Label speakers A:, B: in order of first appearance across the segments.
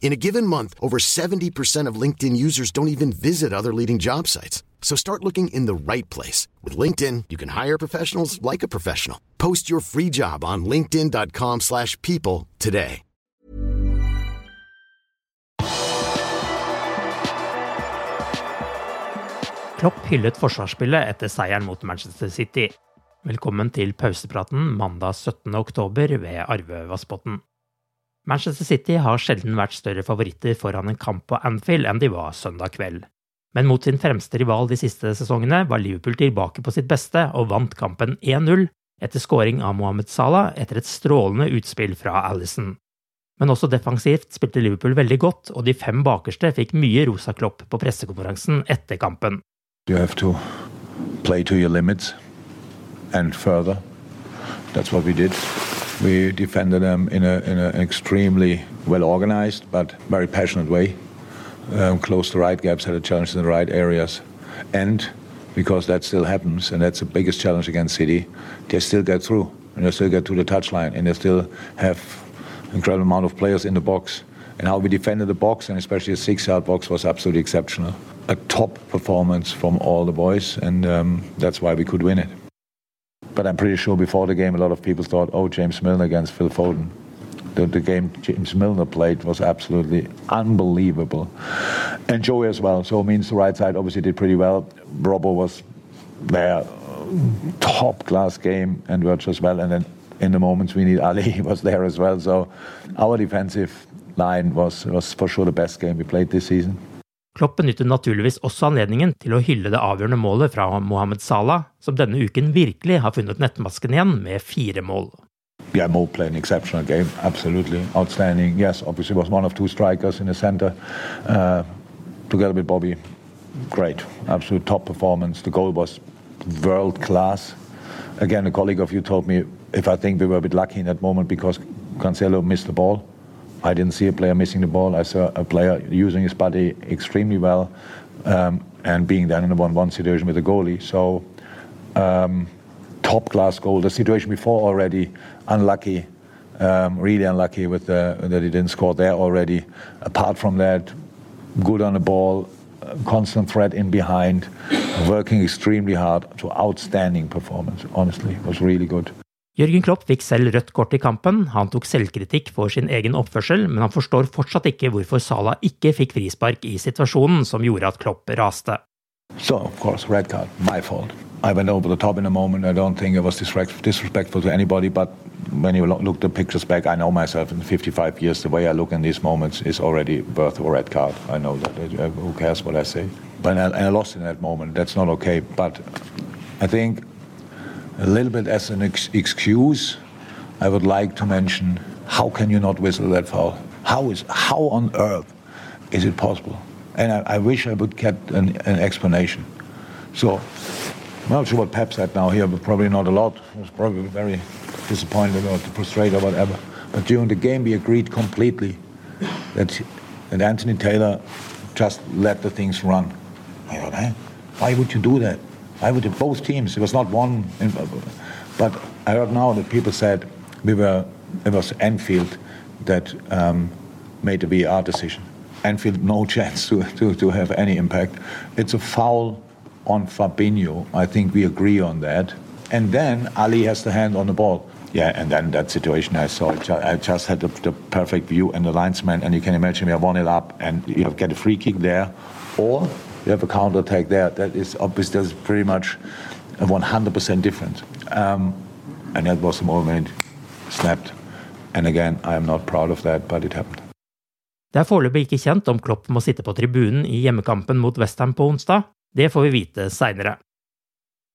A: In a given month, over 70% of LinkedIn users don't even visit other leading job sites. So start looking in the right place. With LinkedIn, you can hire professionals like a professional. Post your free job on linkedin.com slash people today.
B: Klopp hyllet forsvarsspillet etter seieren mot Manchester City. Velkommen til pausepraten mandag 17. oktober ved Arve Vassbotn. Manchester City har sjelden vært større favoritter foran en kamp på Anfield enn de var søndag kveld. Men mot sin fremste rival de siste sesongene var Liverpool tilbake på sitt beste og vant kampen 1-0 etter scoring av Mohammed Salah etter et strålende utspill fra Alison. Men også defensivt spilte Liverpool veldig godt, og de fem bakerste fikk mye rosa klopp på pressekonferansen etter kampen.
C: You have to play to your limits and further. That's what we did. We defended them in, a, in an extremely well organized but very passionate way. Um, closed the right gaps, had a challenge in the right areas. And because that still happens, and that's the biggest challenge against City, they still get through. And they still get to the touchline, and they still have incredible amount of players in the box. And how we defended the box, and especially the six-yard box, was absolutely exceptional. A top performance from all the boys, and um, that's why we could win it. But I'm pretty sure before the game, a lot of people thought, oh, James Milner against Phil Foden. The, the game James Milner played was absolutely unbelievable. And Joey as well. So it means the right side obviously did pretty well. Robbo was their top class game, and Wirtz as well. And then in the moments we need Ali, was there as well. So our defensive line was, was for sure the best game we played this season.
B: Klopp benyttet naturligvis også anledningen til å hylle det avgjørende målet fra Mohammed Salah, som denne uken virkelig har funnet nettmasken igjen med fire mål.
C: Yeah, Mo played an exceptional game. Absolutely outstanding. Yes, obviously was one of two strikers in the center, uh, together with Bobby. Great, absolute top performance. The goal was world class. Again, a colleague of you told me if I think we were a bit lucky in that moment because Cancelo missed the ball. I didn't see a player missing the ball. I saw a player using his body extremely well um, and being then in a 1 1 situation with the goalie. So, um, top class goal. The situation before already unlucky, um, really unlucky with the, that he didn't score there already. Apart from that, good on the ball, constant threat in behind, working extremely hard. So, outstanding performance, honestly. It was really good.
B: Jørgen Klopp fikk selv rødt kort i kampen, han tok selvkritikk for sin egen oppførsel, men han forstår fortsatt ikke hvorfor Salah ikke fikk frispark i situasjonen som gjorde at Klopp raste.
C: So, of course, red card, my fault. I went over the top in a moment. I don't think it was disrespectful to anybody, but when you look the pictures back, I know myself in 55 years, the way I look in these moments is already worth a red card. I know that. Who cares what I say? But I, I lost in that moment. That's not okay. But I think a little bit as an ex excuse, I would like to mention how can you not whistle that foul? How is how on earth is it possible? And I, I wish I would get an, an, explanation. So I'm not sure what Pep said now here, but probably not a lot. He was probably very disappointed or frustrated or whatever. But during the game, we agreed completely that that Anthony Taylor just let the things run. I thought, hey, why would you do that? I would have both teams. It was not one. But I heard now that people said we were, it was Anfield that um, made the VAR decision. Anfield, no chance to, to, to have any impact. It's a foul on Fabinho. I think we agree on that. And then Ali has the hand on the ball. Yeah, and then that situation I saw, I just had the, the perfect view and the linesman, and you can imagine we are 1 0 up, and you get a free kick there, or you have a counter attack there. That is obvious. that's pretty much 100% different. Um, and that was the moment snapped. And again, I am not proud of that, but it happened.
B: Det er foreløpig ikke kjent om Klopp må sitte på tribunen i hjemmekampen mot Westham på onsdag. Det får vi vite seinere.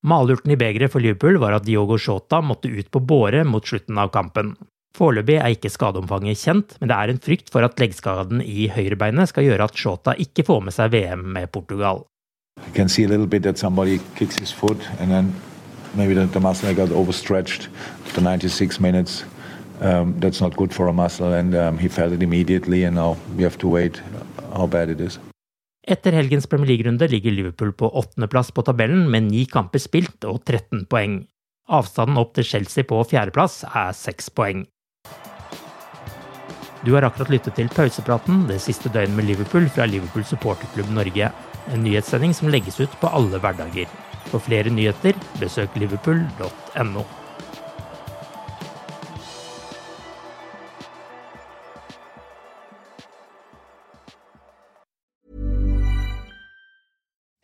B: Malurten i begeret for Liverpool var at Diogo Shota måtte ut på båre mot slutten av kampen. Foreløpig er ikke skadeomfanget kjent, men det er en frykt for at leggskaden i høyrebeinet skal gjøre at Shota ikke får med seg VM med Portugal.
C: You can see a little bit that somebody kicks his foot and then maybe the, the muscle got overstretched after 96 minutes. Um, that's not good for a muscle, and um, he felt it immediately. And now we have to wait how bad it is.
B: Etter helgens Premier League-runde ligger Liverpool på åttendeplass på tabellen med ni kamper spilt og 13 poeng. Avstanden opp til Chelsea på fjerdeplass er seks poeng. Du har akkurat lyttet til pausepraten det siste døgnet med Liverpool fra Liverpool supporterklubb Norge. En nyhetssending som legges ut på alle hverdager. For flere nyheter, besøk liverpool.no.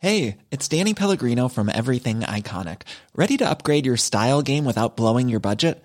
D: Hey, it's Danny Pellegrino from Everything Iconic. Ready to upgrade your style game without blowing your budget?